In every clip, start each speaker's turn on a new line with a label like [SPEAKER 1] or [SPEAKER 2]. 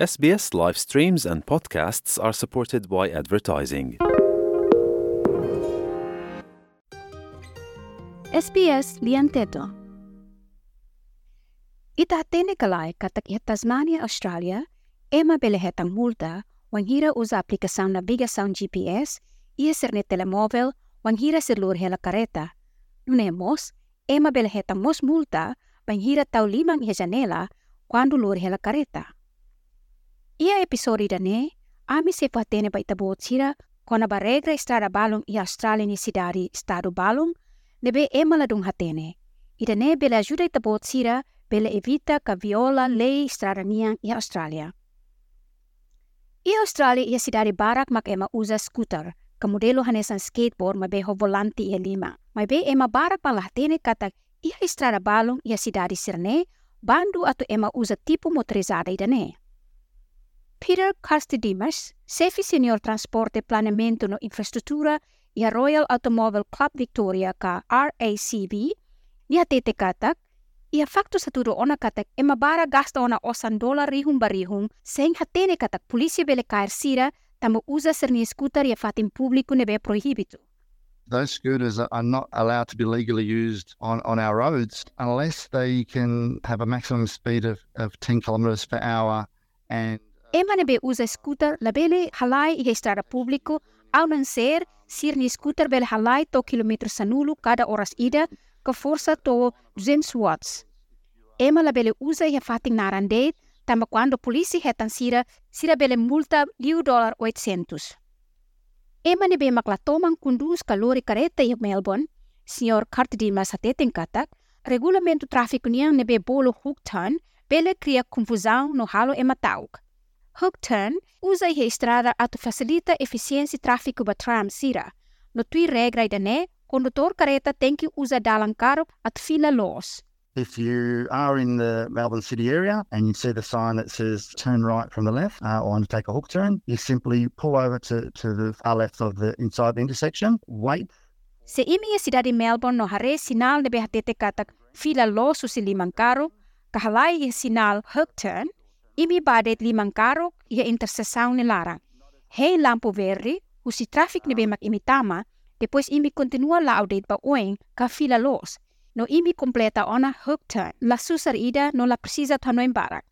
[SPEAKER 1] SBS live streams and podcasts are supported by advertising.
[SPEAKER 2] SBS Lianteto Itatinekalay katak Tasmania, Australia, Ema mabilihet ang multa wang hira usa aplikasyon na sound GPS iya sir ni telemóvel wang hira sir la kareta. Nunemos, e mabilihet ang mos multa wanghira tau limang hijanela kwando lurhe la kareta. Ia episodi dane, ami se fatene ba itabot sira kona ba regra estrada balong i Australia ni sidari estado balong nebe ema ladung hatene. Ida ne bele ajuda itabot sira bele evita ka viola lei estrada niang i Australia. I Australia ia sidari barak mak ema usa scooter, ka modelo hanesan skateboard ma beho volanti ia lima. Mai be ema barak pa lahtene kata ia estrada balong ia sidari sirne, bandu atau ema usa tipo motorizada idane. Peter Carstidimas, chefe senior transporte planeamento no infraestrutura e a Royal Automobile Club Victoria ka RACV, niya tete katak, ia fakto sa ona katak e mabara gasta ona osan dolar rihung barihung seng hatene katak polisi bele kair sira tamo usa serni skuter ia fatin publiko nebe prohibitu.
[SPEAKER 3] those scooters are- are not allowed to be legally used on, on our roads unless they can have a maximum speed of, of 10 kilometres per hour and
[SPEAKER 2] Nebe usa scooter labele halai i estrada público ao não ser sir ni scooter bele halai to kilometro sanulu cada horas ida ka força to 200 watts. Ema labele usa i fating narande tamba quando polisi hetan sira sira bele multa liu dolar 800. Ema nebe maklatomang kundus kalori kareta i Melbourne, Sr. Cartedimas hateten katak, regulamento tráfico niang nebe bolo huktan bele cria confusão no halo ema tauk. Hookturn usa a estrada atu facilita eficiência tráfico ba tram sira. No tui regra idane, condutor careta que usa dalang caro at fila los.
[SPEAKER 3] if you are in the Melbourne city area and you see the sign that says turn right from the left uh, or undertake a hook turn, you simply pull over to, to the far left of the inside the intersection, wait
[SPEAKER 2] Se imi a cidade Melbourne no hare sinal nebe hatete katak fila los usi limang caro, kahalai sinal hookturn, imi badet limang caro i interseção ni larang. Hei lampu verde, usi traffic nebe mak imi tama, depois imi continua la audit ba oeng ka fila los. No imi completa ona hookturn, la susar ida no la precisa tanoin barak.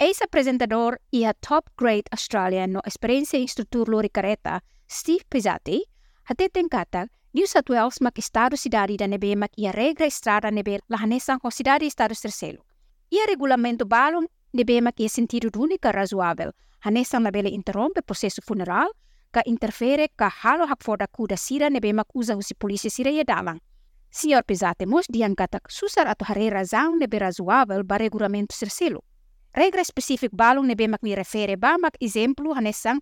[SPEAKER 2] Eis apresentador i a top grade Australian no experiência instrutor lori careta, Steve Pizzati, hateten katak New South Wales mak estado cidade da nebe mak ia regra estrada nebe lahanesan ho cidade estado terceiro. Ia regulamento balon nebe mak ia sentido única razoável, hanesan la bele interrompe processo funeral, ka interfere ka halo hak foda kuda sira nebe mak usa usi polisi sira ia dalang. Senhor Pisate mos diang katak susar atau hare razão nebe razoável ba regulamento terceiro. Regra específico balon nebe mak mi refere ba mak exemplo hanesan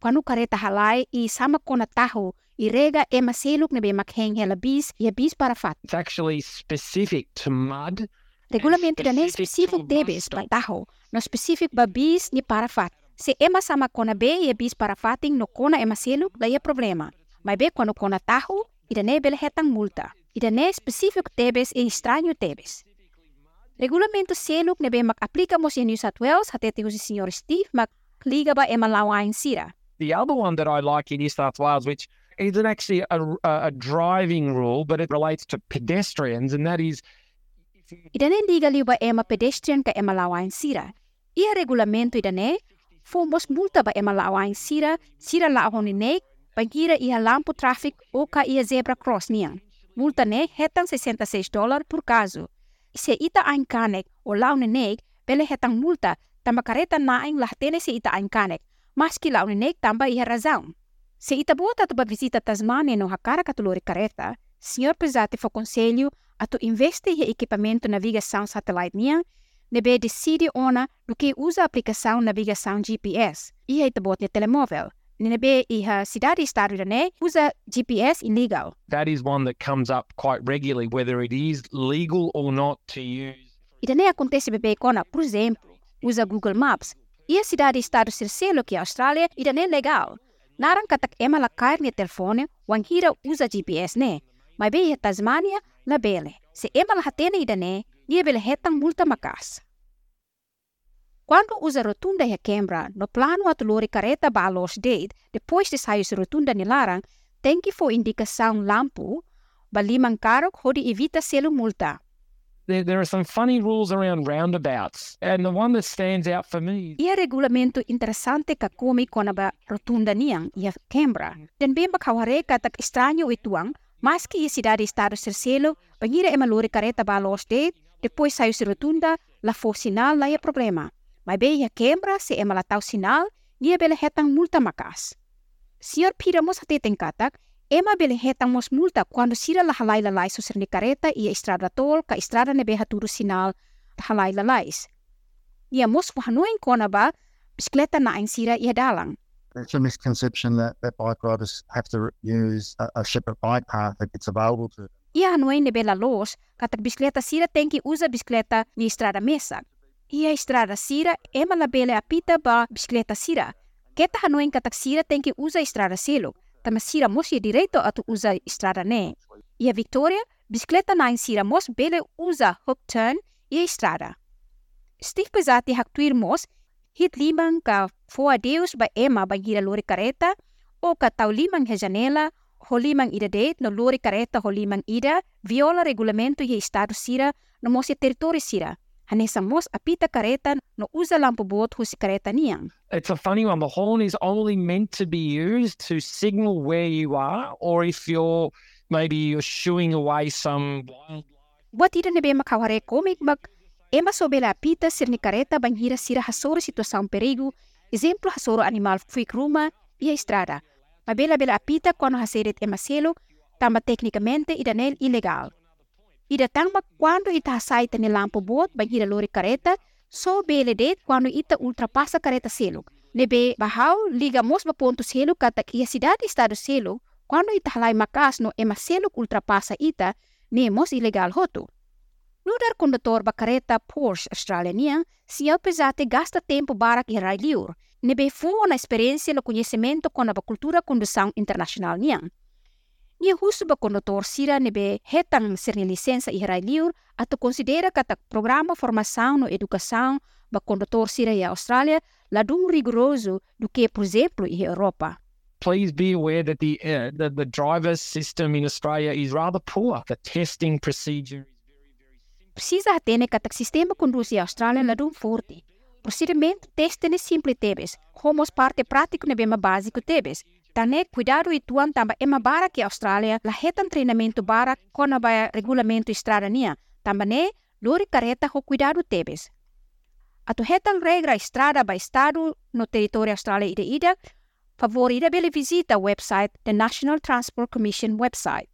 [SPEAKER 2] quando careta halai i sama kona taho i rega ema seluk nebe mak heng hela ia bis para fat.
[SPEAKER 4] It's actually specific to mud.
[SPEAKER 2] Regulamento da nem
[SPEAKER 4] specific to
[SPEAKER 2] específico debes
[SPEAKER 4] bus
[SPEAKER 2] ba
[SPEAKER 4] stop.
[SPEAKER 2] taho, no específico ba bis ni para fat. Se ema sama kona be ia bis para fating no kona ema seluk la ia problema. Mas be quando kona taho, ida ne bele hetang multa. Ida ne específico debes e estranho debes. Regulamento seluk nebe mak aplicamos em New South Wales hatete usi senhor Steve mak liga ba ema lawain sira.
[SPEAKER 4] The other one that I like in New South Wales, which isn't actually a, a, a driving rule, but it relates to pedestrians, and that is
[SPEAKER 2] Idane liga liba ema pedestrian ka ema lawain sira. Ia regulamento idane, fomos multa ba ema lawain sira, sira la honi ne, bangira ia lampu traffic o ka ia zebra cross niang. Multa ne hetang 66 dolar por caso. Se ita ain kanek o laune nek, bele hetang multa, tamba kareta naing lahtene se ita ain kanek, maski laune nek tamba ia razão. Se ita tu ba visita Tasmania no hakara katulori careta, senhor Pesate fo conselho a tu investe em equipamento navegação satellite niang, nebe decide ona do que usa a aplicação navegação GPS. E aí tabot ni telemóvel. Nebe iha cidade estado ne usa GPS illegal.
[SPEAKER 4] that is one that comes up quite regularly, whether it is legal or not to use.
[SPEAKER 2] Ida ne acontece bebê kona, por exemplo, usa Google Maps. E a cidade estado terceiro que a Austrália ida ne legal. Narang katak ema la kair ni telefone, wang hira usa GPS ne. Mas be Tasmania la bele. Se ema la hatene ida ne, dia bele hetang multa makas. Quando usa rotunda e Canberra, no plano atu lori careta ba lost date, depois de sair rotunda ni larang, tem que for indicação lampu, ba limang karok hodi evita selo multa.
[SPEAKER 4] There, there are some funny rules around roundabouts, and the one that stands out for me
[SPEAKER 2] Ia regulamento interessante ka komi kona ba rotunda niang ia Canberra. Dan bem ba kaware katak estranho ituang, Maski esse cidade está a ser selo, banheira é malore careta balos de, depois saiu se rotunda, lá sinal lá problema. Mas bem a quebra se é malatau sinal, e é bela retang multa macas. Senhor piramos até tem katak, Ema bele hetang mos multa quando sira la halai la lai susir ni kareta ia estrada tol ka estrada beha haturu sinal halai la lais. Ia mos wahanuin kona ba bisikleta na ain sira ia dalang.
[SPEAKER 3] it's a misconception that, that bike riders have to use a, a separate bike path if it's available to them.
[SPEAKER 2] E a noite em Bela Luz, a bicicleta Sira tēnki que usar a bicicleta mesa. Ia estrada Sira é uma bela apita bā bicicleta Sira. Que tá a noite Sira tēnki que usar a selo. Tama Sira mos é direito atu usar a estrada né. E a Victoria, bicicleta nāin Sira mos bela usa hook turn e a estrada. Stig pesati hak tuir mos hit limang ka ba eh, ema gira lori careta, o ka tau limang he janela, ho limang ida date no lori limang ida, viola regulamento ye estado sira no mos ia territori sira. Hanesa mos apita careta no usa lampu bot husi careta niang.
[SPEAKER 4] It's a funny one. The horn is only meant to be used to signal where you are, or if you're maybe you're shooing away some wildlife.
[SPEAKER 2] Wat ida nebe makaware komik mag ema sobela ni careta banhira sira hasoro situação perigo, exemplo hasoro animal fuik ruma e a estrada. Mabela bela apita quando haseret ema selo, tamba tecnicamente ida nel ilegal. Ida tangma quando ita hasaita ni lampo bot banhira lori careta, so bele det quando ita ultrapassa careta selo. Nebe bahau liga mos ba ponto selo katak ia cidade estado selo, quando ita halai makas no ema selo ultrapassa ita, ne mos ilegal hoto. Nudar condutor ba careta Porsche Australiania, eu pesate gasta tempo barak e rai liur, nebe fu na experiência no conhecimento com a cultura condução internacional niang. Nia husu ba condutor sira nebe hetang ser licença e rai liur, ato considera kata programa formação no educação ba condutor sira e Austrália ladum rigoroso do que, por exemplo, e Europa.
[SPEAKER 4] Please be aware that the, uh, the the driver system in Australia is rather poor. The testing procedure
[SPEAKER 2] Precisa atene katak sistema conduzi Austrália ladum forte. Procedimento teste ne simple tebes, homos parte prático ne bema básico tebes. Tane cuidado e tuan tamba ema bara que Austrália la hetan treinamento bara kona ba regulamento estrada nia. Tamba ne lori careta ho cuidado tebes. Atu hetan regra estrada ba estado no território Austrália ida ida, favor ida bele visita website the National Transport Commission website.